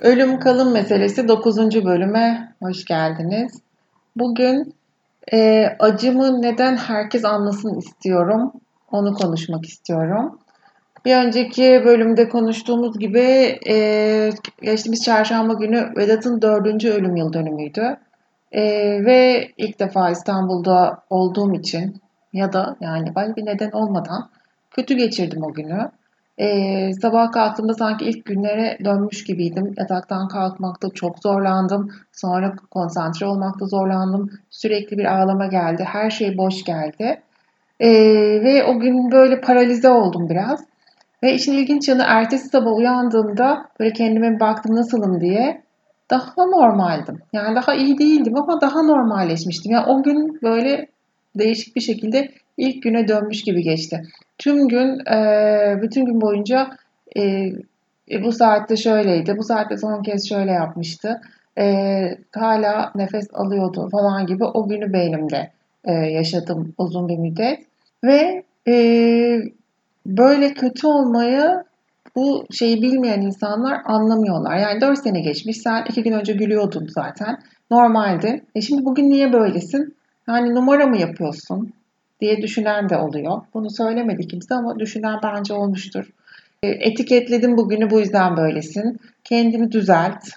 Ölüm kalım meselesi 9. bölüme hoş geldiniz. Bugün e, acımı neden herkes anlasın istiyorum. Onu konuşmak istiyorum. Bir önceki bölümde konuştuğumuz gibi e, geçtiğimiz çarşamba günü Vedat'ın dördüncü ölüm yıl dönümüydü. E, ve ilk defa İstanbul'da olduğum için ya da yani başka bir neden olmadan kötü geçirdim o günü. Ee, sabah kalktığımda sanki ilk günlere dönmüş gibiydim. Yataktan kalkmakta çok zorlandım. Sonra konsantre olmakta zorlandım. Sürekli bir ağlama geldi. Her şey boş geldi. Ee, ve o gün böyle paralize oldum biraz. Ve işin ilginç yanı ertesi sabah uyandığımda böyle kendime baktım nasılım diye daha normaldim. Yani daha iyi değildim ama daha normalleşmiştim. Yani o gün böyle değişik bir şekilde ilk güne dönmüş gibi geçti. Tüm gün, e, bütün gün boyunca e, e, bu saatte şöyleydi, bu saatte son kez şöyle yapmıştı, e, hala nefes alıyordu falan gibi o günü beynimde e, yaşadım uzun bir müddet. Ve e, böyle kötü olmayı bu şeyi bilmeyen insanlar anlamıyorlar. Yani 4 sene geçmiş, sen 2 gün önce gülüyordun zaten, normaldi. E şimdi bugün niye böylesin? Yani numara mı yapıyorsun? Diye düşünen de oluyor. Bunu söylemedi kimse ama düşünen bence olmuştur. E, etiketledim bugünü bu yüzden böylesin. Kendini düzelt.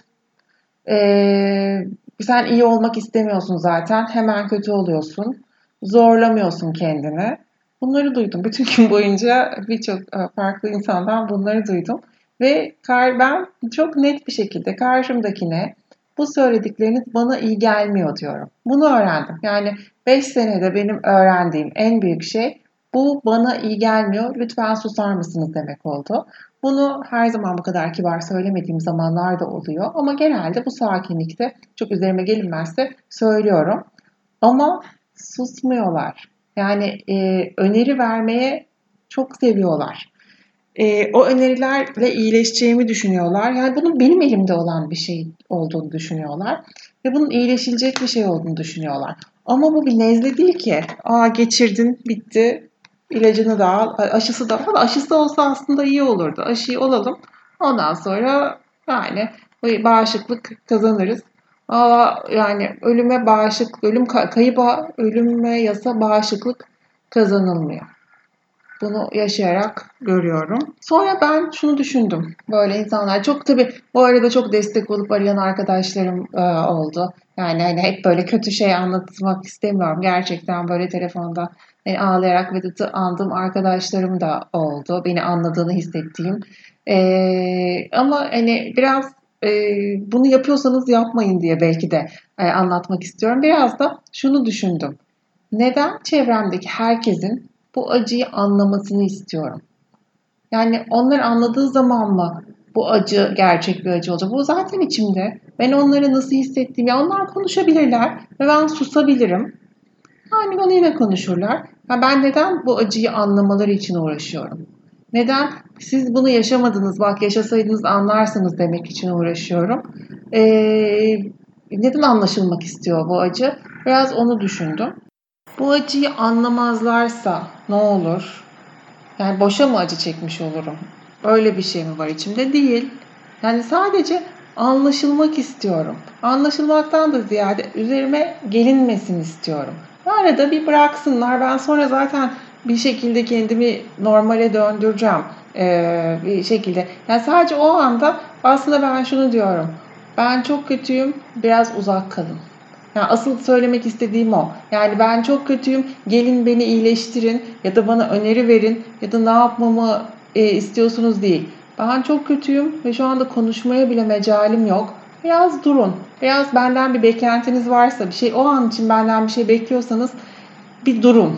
Ee, sen iyi olmak istemiyorsun zaten. Hemen kötü oluyorsun. Zorlamıyorsun kendini. Bunları duydum. Bütün gün boyunca birçok e, farklı insandan bunları duydum. Ve ben çok net bir şekilde karşımdakine bu söyledikleriniz bana iyi gelmiyor diyorum. Bunu öğrendim. Yani 5 senede benim öğrendiğim en büyük şey bu bana iyi gelmiyor. Lütfen susar mısınız demek oldu. Bunu her zaman bu kadar kibar söylemediğim zamanlar da oluyor. Ama genelde bu sakinlikte çok üzerime gelinmezse söylüyorum. Ama susmuyorlar. Yani e, öneri vermeye çok seviyorlar e, o önerilerle iyileşeceğimi düşünüyorlar. Yani bunun benim elimde olan bir şey olduğunu düşünüyorlar. Ve bunun iyileşilecek bir şey olduğunu düşünüyorlar. Ama bu bir nezle değil ki. Aa geçirdin, bitti. İlacını da al, aşısı da al. Aşısı olsa aslında iyi olurdu. Aşıyı olalım. Ondan sonra yani bağışıklık kazanırız. Aa, yani ölüme bağışıklık, ölüm kayıba, ölüme yasa bağışıklık kazanılmıyor. Bunu yaşayarak görüyorum. Sonra ben şunu düşündüm. Böyle insanlar çok tabii bu arada çok destek olup arayan arkadaşlarım e, oldu. Yani hani hep böyle kötü şey anlatmak istemiyorum. Gerçekten böyle telefonda yani ağlayarak Vedat'ı andığım arkadaşlarım da oldu. Beni anladığını hissettiğim. E, ama hani biraz e, bunu yapıyorsanız yapmayın diye belki de e, anlatmak istiyorum. Biraz da şunu düşündüm. Neden çevremdeki herkesin bu acıyı anlamasını istiyorum. Yani onlar anladığı zaman mı bu acı gerçek bir acı olacak? Bu zaten içimde. Ben onları nasıl hissettiğimi, onlar konuşabilirler ve ben susabilirim. Aynı bana yine konuşurlar. Ya ben neden bu acıyı anlamaları için uğraşıyorum? Neden? Siz bunu yaşamadınız, bak yaşasaydınız anlarsınız demek için uğraşıyorum. Ee, neden anlaşılmak istiyor bu acı? Biraz onu düşündüm. Bu acıyı anlamazlarsa ne olur? Yani boşa mı acı çekmiş olurum? Öyle bir şey mi var içimde? Değil. Yani sadece anlaşılmak istiyorum. Anlaşılmaktan da ziyade üzerime gelinmesin istiyorum. Arada bir bıraksınlar. Ben sonra zaten bir şekilde kendimi normale döndüreceğim. Ee, bir şekilde. Yani sadece o anda aslında ben şunu diyorum. Ben çok kötüyüm. Biraz uzak kalın. Yani asıl söylemek istediğim o. Yani ben çok kötüyüm. Gelin beni iyileştirin ya da bana öneri verin ya da ne yapmamı e, istiyorsunuz değil. Ben çok kötüyüm ve şu anda konuşmaya bile mecalim yok. Biraz durun. Biraz benden bir beklentiniz varsa, bir şey o an için benden bir şey bekliyorsanız bir durun.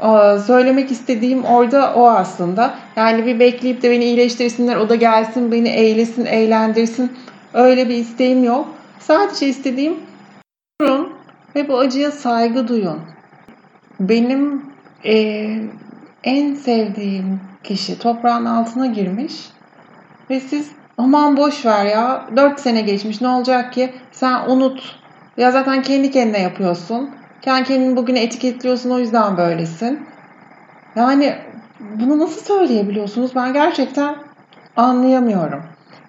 Ee, söylemek istediğim orada o aslında. Yani bir bekleyip de beni iyileştirsinler, o da gelsin, beni eğlesin, eğlendirsin. Öyle bir isteğim yok. Sadece istediğim Durun ve bu acıya saygı duyun. Benim e, en sevdiğim kişi toprağın altına girmiş ve siz aman boş ver ya 4 sene geçmiş ne olacak ki? Sen unut. Ya zaten kendi kendine yapıyorsun. Kendi kendini bugüne etiketliyorsun o yüzden böylesin. Yani bunu nasıl söyleyebiliyorsunuz? Ben gerçekten anlayamıyorum.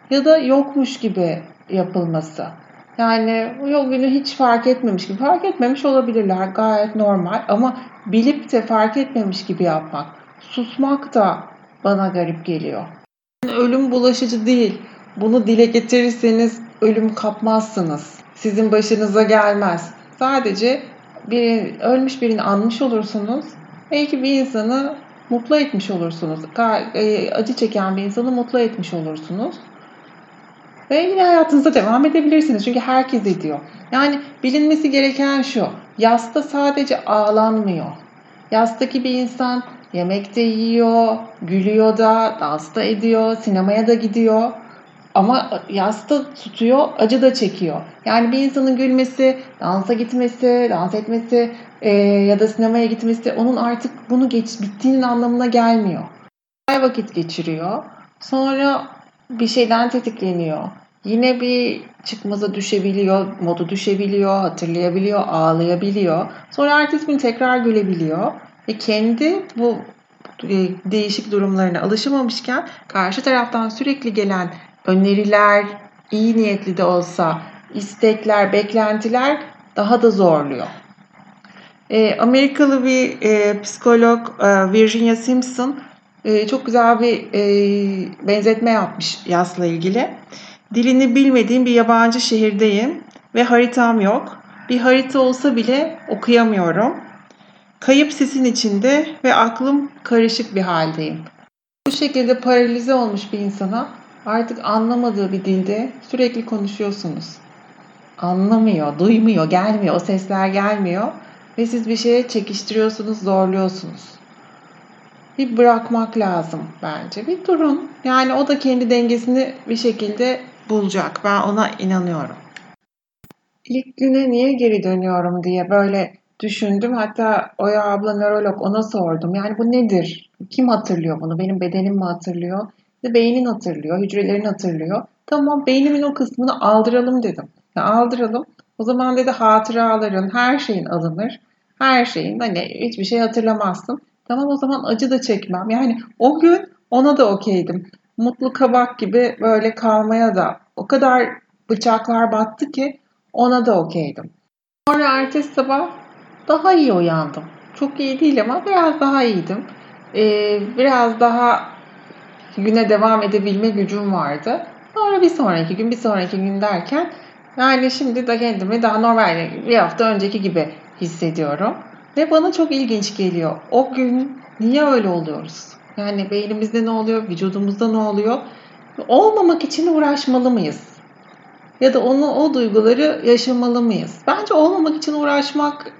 Ya da yokmuş gibi yapılması. Yani o günü hiç fark etmemiş gibi. Fark etmemiş olabilirler gayet normal ama bilip de fark etmemiş gibi yapmak. Susmak da bana garip geliyor. Ölüm bulaşıcı değil. Bunu dile getirirseniz ölüm kapmazsınız. Sizin başınıza gelmez. Sadece bir ölmüş birini anmış olursunuz. Belki bir insanı mutlu etmiş olursunuz. E, acı çeken bir insanı mutlu etmiş olursunuz. Ve yine hayatınıza devam edebilirsiniz. Çünkü herkes ediyor. Yani bilinmesi gereken şu. Yasta sadece ağlanmıyor. Yastaki bir insan yemek de yiyor, gülüyor da, dans da ediyor, sinemaya da gidiyor. Ama yasta tutuyor, acı da çekiyor. Yani bir insanın gülmesi, dansa gitmesi, dans etmesi e, ya da sinemaya gitmesi onun artık bunu geç, bittiğinin anlamına gelmiyor. Vakit geçiriyor. Sonra bir şeyden tetikleniyor. Yine bir çıkmaza düşebiliyor, modu düşebiliyor, hatırlayabiliyor, ağlayabiliyor. Sonra ertesi gün tekrar gülebiliyor. Ve kendi bu e, değişik durumlarına alışamamışken karşı taraftan sürekli gelen öneriler, iyi niyetli de olsa istekler, beklentiler daha da zorluyor. E, Amerikalı bir e, psikolog e, Virginia Simpson e, çok güzel bir e, benzetme yapmış yasla ilgili. Dilini bilmediğim bir yabancı şehirdeyim ve haritam yok. Bir harita olsa bile okuyamıyorum. Kayıp sesin içinde ve aklım karışık bir haldeyim. Bu şekilde paralize olmuş bir insana artık anlamadığı bir dilde sürekli konuşuyorsunuz. Anlamıyor, duymuyor, gelmiyor, o sesler gelmiyor ve siz bir şeye çekiştiriyorsunuz, zorluyorsunuz. Bir bırakmak lazım bence. Bir durun. Yani o da kendi dengesini bir şekilde bulacak. Ben ona inanıyorum. İlk güne niye geri dönüyorum diye böyle düşündüm. Hatta Oya abla nörolog ona sordum. Yani bu nedir? Kim hatırlıyor bunu? Benim bedenim mi hatırlıyor? İşte beynin hatırlıyor, hücrelerin hatırlıyor. Tamam beynimin o kısmını aldıralım dedim. Ya aldıralım. O zaman dedi hatıraların, her şeyin alınır. Her şeyin hani hiçbir şey hatırlamazsın. Tamam o zaman acı da çekmem. Yani o gün ona da okeydim mutlu kabak gibi böyle kalmaya da o kadar bıçaklar battı ki ona da okeydim. Sonra ertesi sabah daha iyi uyandım. Çok iyi değil ama biraz daha iyiydim. Ee, biraz daha güne devam edebilme gücüm vardı. Sonra bir sonraki gün, bir sonraki gün derken yani şimdi de kendimi daha normal bir hafta önceki gibi hissediyorum. Ve bana çok ilginç geliyor. O gün niye öyle oluyoruz? Yani beynimizde ne oluyor, vücudumuzda ne oluyor? Olmamak için uğraşmalı mıyız? Ya da onu o duyguları yaşamalı mıyız? Bence olmamak için uğraşmak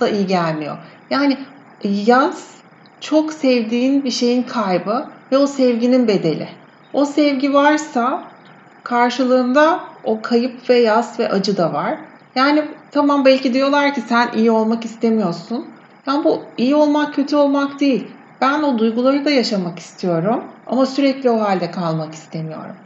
da iyi gelmiyor. Yani yaz çok sevdiğin bir şeyin kaybı ve o sevginin bedeli. O sevgi varsa karşılığında o kayıp ve yas ve acı da var. Yani tamam belki diyorlar ki sen iyi olmak istemiyorsun. Yani bu iyi olmak kötü olmak değil. Ben o duyguları da yaşamak istiyorum ama sürekli o halde kalmak istemiyorum.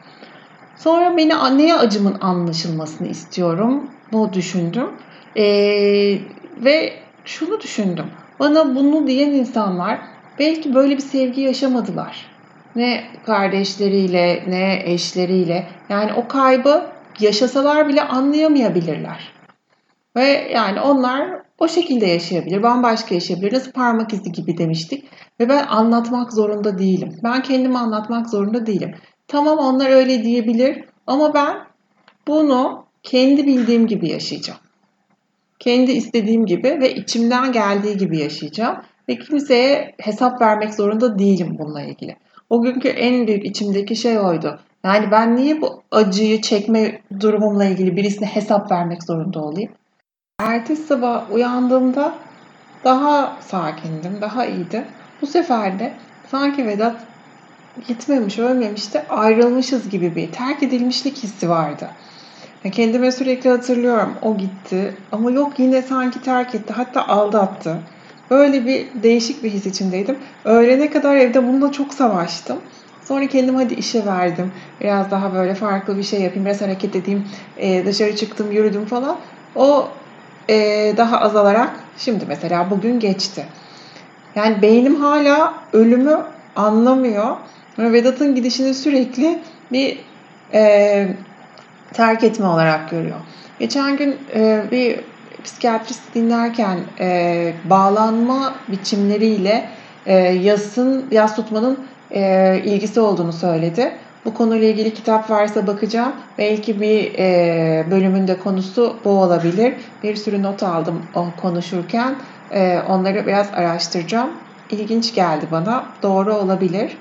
Sonra beni neye acımın anlaşılmasını istiyorum. Bu düşündüm. Ee, ve şunu düşündüm. Bana bunu diyen insanlar belki böyle bir sevgi yaşamadılar. Ne kardeşleriyle ne eşleriyle. Yani o kaybı yaşasalar bile anlayamayabilirler. Ve yani onlar o şekilde yaşayabilir, bambaşka yaşayabilir. Nasıl parmak izi gibi demiştik. Ve ben anlatmak zorunda değilim. Ben kendimi anlatmak zorunda değilim. Tamam onlar öyle diyebilir ama ben bunu kendi bildiğim gibi yaşayacağım. Kendi istediğim gibi ve içimden geldiği gibi yaşayacağım. Ve kimseye hesap vermek zorunda değilim bununla ilgili. O günkü en büyük içimdeki şey oydu. Yani ben niye bu acıyı çekme durumumla ilgili birisine hesap vermek zorunda olayım? Ertesi sabah uyandığımda daha sakindim, daha iyiydi. Bu sefer de sanki Vedat gitmemiş, ölmemiş de ayrılmışız gibi bir terk edilmişlik hissi vardı. Kendime sürekli hatırlıyorum. O gitti ama yok yine sanki terk etti. Hatta aldattı. Böyle bir değişik bir his içindeydim. Öğlene kadar evde bununla çok savaştım. Sonra kendimi hadi işe verdim. Biraz daha böyle farklı bir şey yapayım. Biraz hareket edeyim. Ee, dışarı çıktım, yürüdüm falan. O e, daha azalarak şimdi mesela bugün geçti. Yani beynim hala ölümü anlamıyor. Ve Vedat'ın gidişini sürekli bir e, terk etme olarak görüyor. Geçen gün e, bir psikiyatrist dinlerken e, bağlanma biçimleriyle e, yasın, yas tutmanın e, ilgisi olduğunu söyledi. Bu konuyla ilgili kitap varsa bakacağım. Belki bir e, bölümünde konusu bu olabilir. Bir sürü not aldım o konuşurken. E, onları biraz araştıracağım. İlginç geldi bana. Doğru olabilir.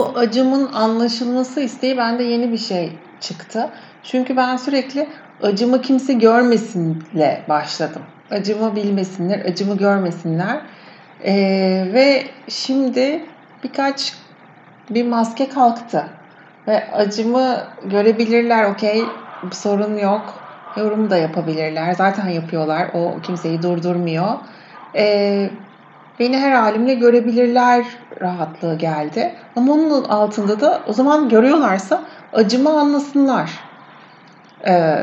Bu acımın anlaşılması isteği bende yeni bir şey çıktı. Çünkü ben sürekli acımı kimse görmesinle başladım. Acımı bilmesinler, acımı görmesinler. Ee, ve şimdi birkaç bir maske kalktı. Ve acımı görebilirler, okey, sorun yok. Yorum da yapabilirler. Zaten yapıyorlar. O kimseyi durdurmuyor. Ee, beni her halimle görebilirler rahatlığı geldi. Ama onun altında da o zaman görüyorlarsa acımı anlasınlar e,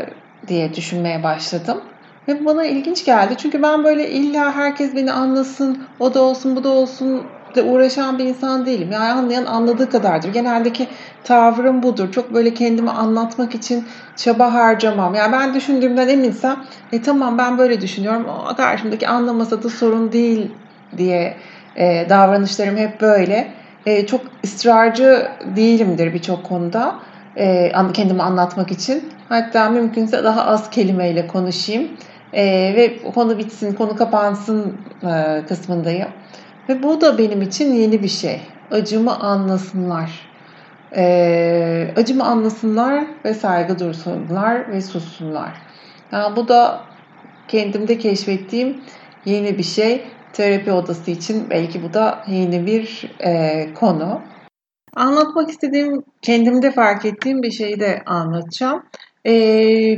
diye düşünmeye başladım. Ve bana ilginç geldi. Çünkü ben böyle illa herkes beni anlasın, o da olsun, bu da olsun de uğraşan bir insan değilim. Yani anlayan anladığı kadardır. Geneldeki tavrım budur. Çok böyle kendimi anlatmak için çaba harcamam. Yani ben düşündüğümden eminsem, e tamam ben böyle düşünüyorum. O karşımdaki anlamasa da sorun değil diye e, davranışlarım hep böyle. E, çok ısrarcı değilimdir birçok konuda. E, kendimi anlatmak için. Hatta mümkünse daha az kelimeyle konuşayım. E, ve konu bitsin, konu kapansın e, kısmındayım. Ve bu da benim için yeni bir şey. Acımı anlasınlar. E, acımı anlasınlar ve saygı dursunlar ve sussunlar. Yani bu da kendimde keşfettiğim yeni bir şey. Terapi odası için belki bu da yeni bir e, konu. Anlatmak istediğim, kendimde fark ettiğim bir şeyi de anlatacağım. Ee,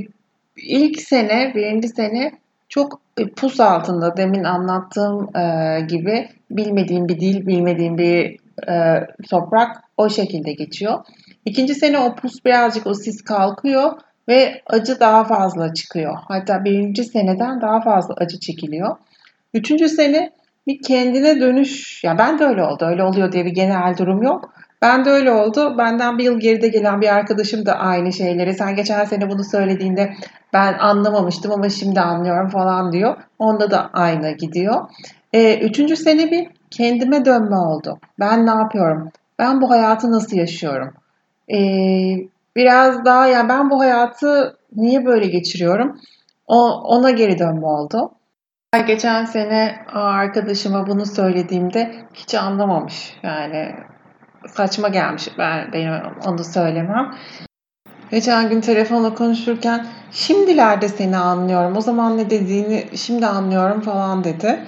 ilk sene, birinci sene çok e, pus altında demin anlattığım e, gibi bilmediğim bir dil, bilmediğim bir e, toprak o şekilde geçiyor. İkinci sene o pus birazcık o sis kalkıyor ve acı daha fazla çıkıyor. Hatta birinci seneden daha fazla acı çekiliyor. Üçüncü sene bir kendine dönüş, ya ben de öyle oldu, öyle oluyor diye bir genel durum yok. Ben de öyle oldu. Benden bir yıl geride gelen bir arkadaşım da aynı şeyleri. Sen geçen sene bunu söylediğinde ben anlamamıştım ama şimdi anlıyorum falan diyor. Onda da aynı gidiyor. E, üçüncü sene bir kendime dönme oldu. Ben ne yapıyorum? Ben bu hayatı nasıl yaşıyorum? E, biraz daha ya yani ben bu hayatı niye böyle geçiriyorum? O, ona geri dönme oldu. Geçen sene arkadaşıma bunu söylediğimde hiç anlamamış. Yani saçma gelmiş ben benim onu söylemem. Geçen gün telefonla konuşurken şimdilerde seni anlıyorum. O zaman ne dediğini şimdi anlıyorum falan dedi.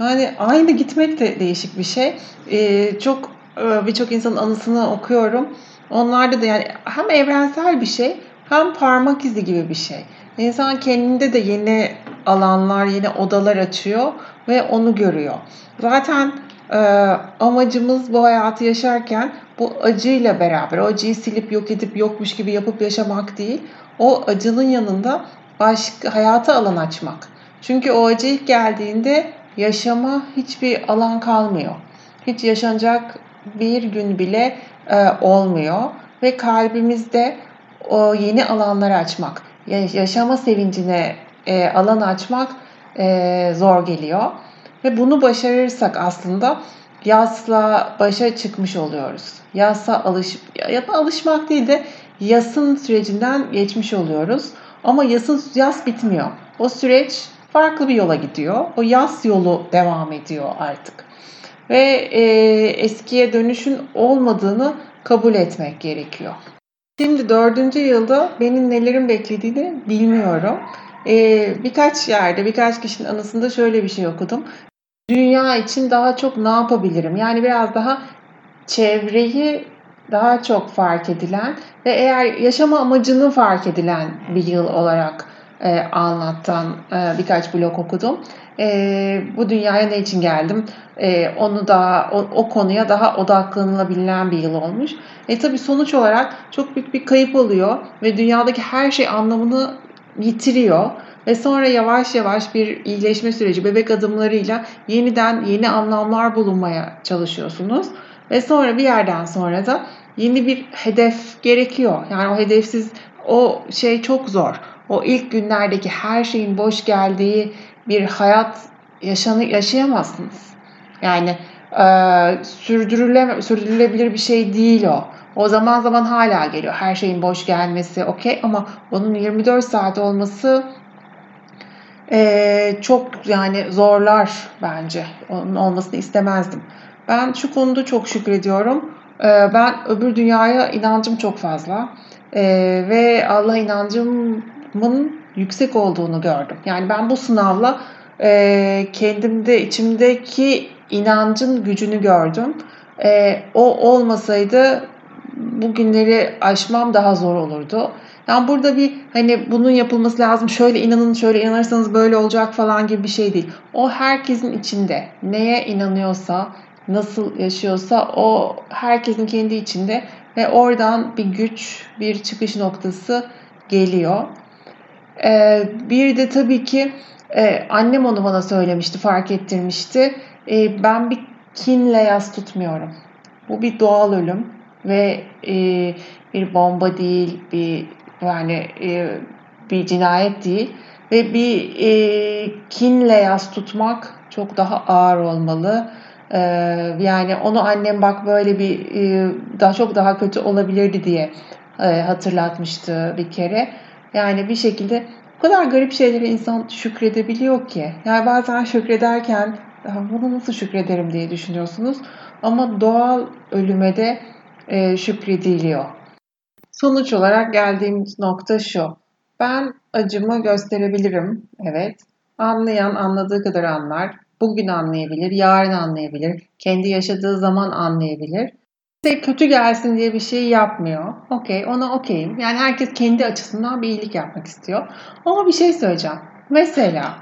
Yani aynı gitmek de değişik bir şey. Ee, çok e, birçok insanın anısını okuyorum. Onlarda da yani hem evrensel bir şey hem parmak izi gibi bir şey. İnsan kendinde de yeni alanlar, yeni odalar açıyor ve onu görüyor. Zaten e, amacımız bu hayatı yaşarken bu acıyla beraber, o acıyı silip yok edip yokmuş gibi yapıp yaşamak değil, o acının yanında başka hayata alan açmak. Çünkü o acı ilk geldiğinde yaşama hiçbir alan kalmıyor. Hiç yaşanacak bir gün bile e, olmuyor ve kalbimizde o yeni alanları açmak, yaşama sevincine e, alan açmak e, zor geliyor. Ve bunu başarırsak aslında yasla başa çıkmış oluyoruz. Yasa alış ya da alışmak değil de yasın sürecinden geçmiş oluyoruz. Ama yasın yas bitmiyor. O süreç farklı bir yola gidiyor. O yas yolu devam ediyor artık. Ve e, eskiye dönüşün olmadığını kabul etmek gerekiyor. Şimdi dördüncü yılda benim nelerin beklediğini bilmiyorum. Ee, birkaç yerde, birkaç kişinin anısında şöyle bir şey okudum. Dünya için daha çok ne yapabilirim? Yani biraz daha çevreyi daha çok fark edilen ve eğer yaşama amacını fark edilen bir yıl olarak e, anlatan e, birkaç blog okudum. E, bu dünyaya ne için geldim? E, onu da o, o konuya daha odaklanılabilen bir yıl olmuş. E tabii sonuç olarak çok büyük bir kayıp oluyor ve dünyadaki her şey anlamını yitiriyor. Ve sonra yavaş yavaş bir iyileşme süreci bebek adımlarıyla yeniden yeni anlamlar bulunmaya çalışıyorsunuz. Ve sonra bir yerden sonra da yeni bir hedef gerekiyor. Yani o hedefsiz o şey çok zor. O ilk günlerdeki her şeyin boş geldiği bir hayat yaşanı yaşayamazsınız. Yani e, sürdürüle, sürdürülebilir bir şey değil o. O zaman zaman hala geliyor. Her şeyin boş gelmesi okey ama onun 24 saat olması e, çok yani zorlar bence. Onun olmasını istemezdim. Ben şu konuda çok şükrediyorum. E, ben öbür dünyaya inancım çok fazla. E, ve Allah inancımın yüksek olduğunu gördüm. Yani ben bu sınavla e, kendimde, içimdeki inancın gücünü gördüm. E, o olmasaydı bugünleri aşmam daha zor olurdu. Yani burada bir hani bunun yapılması lazım. Şöyle inanın, şöyle inanırsanız böyle olacak falan gibi bir şey değil. O herkesin içinde. Neye inanıyorsa, nasıl yaşıyorsa o herkesin kendi içinde ve oradan bir güç, bir çıkış noktası geliyor. Ee, bir de tabii ki e, annem onu bana söylemişti, fark ettirmişti. E, ben bir kinle yas tutmuyorum. Bu bir doğal ölüm ve e, bir bomba değil, bir yani e, bir cinayet değil ve bir e, kinle yas tutmak çok daha ağır olmalı. E, yani onu annem bak böyle bir e, daha çok daha kötü olabilirdi diye e, hatırlatmıştı bir kere. Yani bir şekilde o kadar garip şeylere insan şükredebiliyor ki. Yani bazen şükrederken bunu nasıl şükrederim diye düşünüyorsunuz. Ama doğal ölüme de e, şükrediliyor. Sonuç olarak geldiğimiz nokta şu. Ben acımı gösterebilirim. Evet. Anlayan anladığı kadar anlar. Bugün anlayabilir, yarın anlayabilir, kendi yaşadığı zaman anlayabilir. Size kötü gelsin diye bir şey yapmıyor. Okey, ona okeyim. Yani herkes kendi açısından bir iyilik yapmak istiyor. Ama bir şey söyleyeceğim. Mesela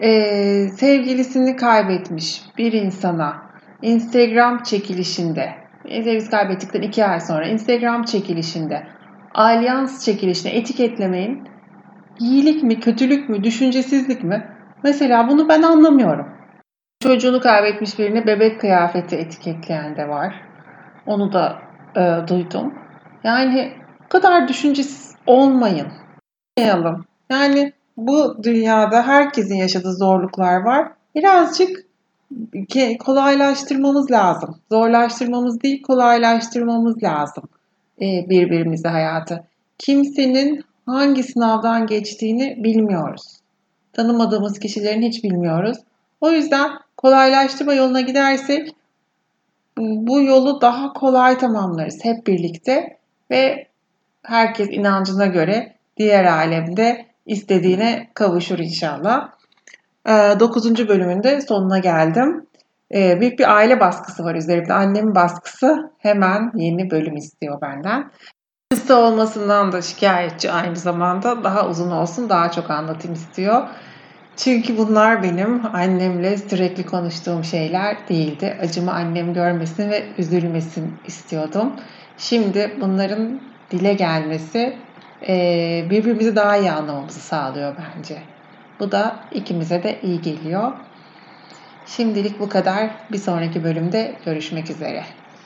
e, sevgilisini kaybetmiş bir insana Instagram çekilişinde, sevgilisi kaybettikten iki ay sonra Instagram çekilişinde alyans çekilişine etiketlemeyin. İyilik mi, kötülük mü, düşüncesizlik mi? Mesela bunu ben anlamıyorum. Çocuğunu kaybetmiş birine bebek kıyafeti etiketleyen de var. Onu da e, duydum. Yani kadar düşüncesiz olmayın. Olmayalım. Yani bu dünyada herkesin yaşadığı zorluklar var. Birazcık kolaylaştırmamız lazım. Zorlaştırmamız değil, kolaylaştırmamız lazım e, birbirimize hayatı. Kimsenin hangi sınavdan geçtiğini bilmiyoruz. Tanımadığımız kişilerin hiç bilmiyoruz. O yüzden kolaylaştırma yoluna gidersek bu yolu daha kolay tamamlarız hep birlikte ve herkes inancına göre diğer alemde istediğine kavuşur inşallah. Ee, dokuzuncu bölümünde sonuna geldim. Ee, büyük bir aile baskısı var üzerimde. Annemin baskısı hemen yeni bölüm istiyor benden. Kısa olmasından da şikayetçi aynı zamanda. Daha uzun olsun, daha çok anlatayım istiyor. Çünkü bunlar benim annemle sürekli konuştuğum şeyler değildi. Acımı annem görmesin ve üzülmesin istiyordum. Şimdi bunların dile gelmesi birbirimizi daha iyi anlamamızı sağlıyor bence. Bu da ikimize de iyi geliyor. Şimdilik bu kadar. Bir sonraki bölümde görüşmek üzere.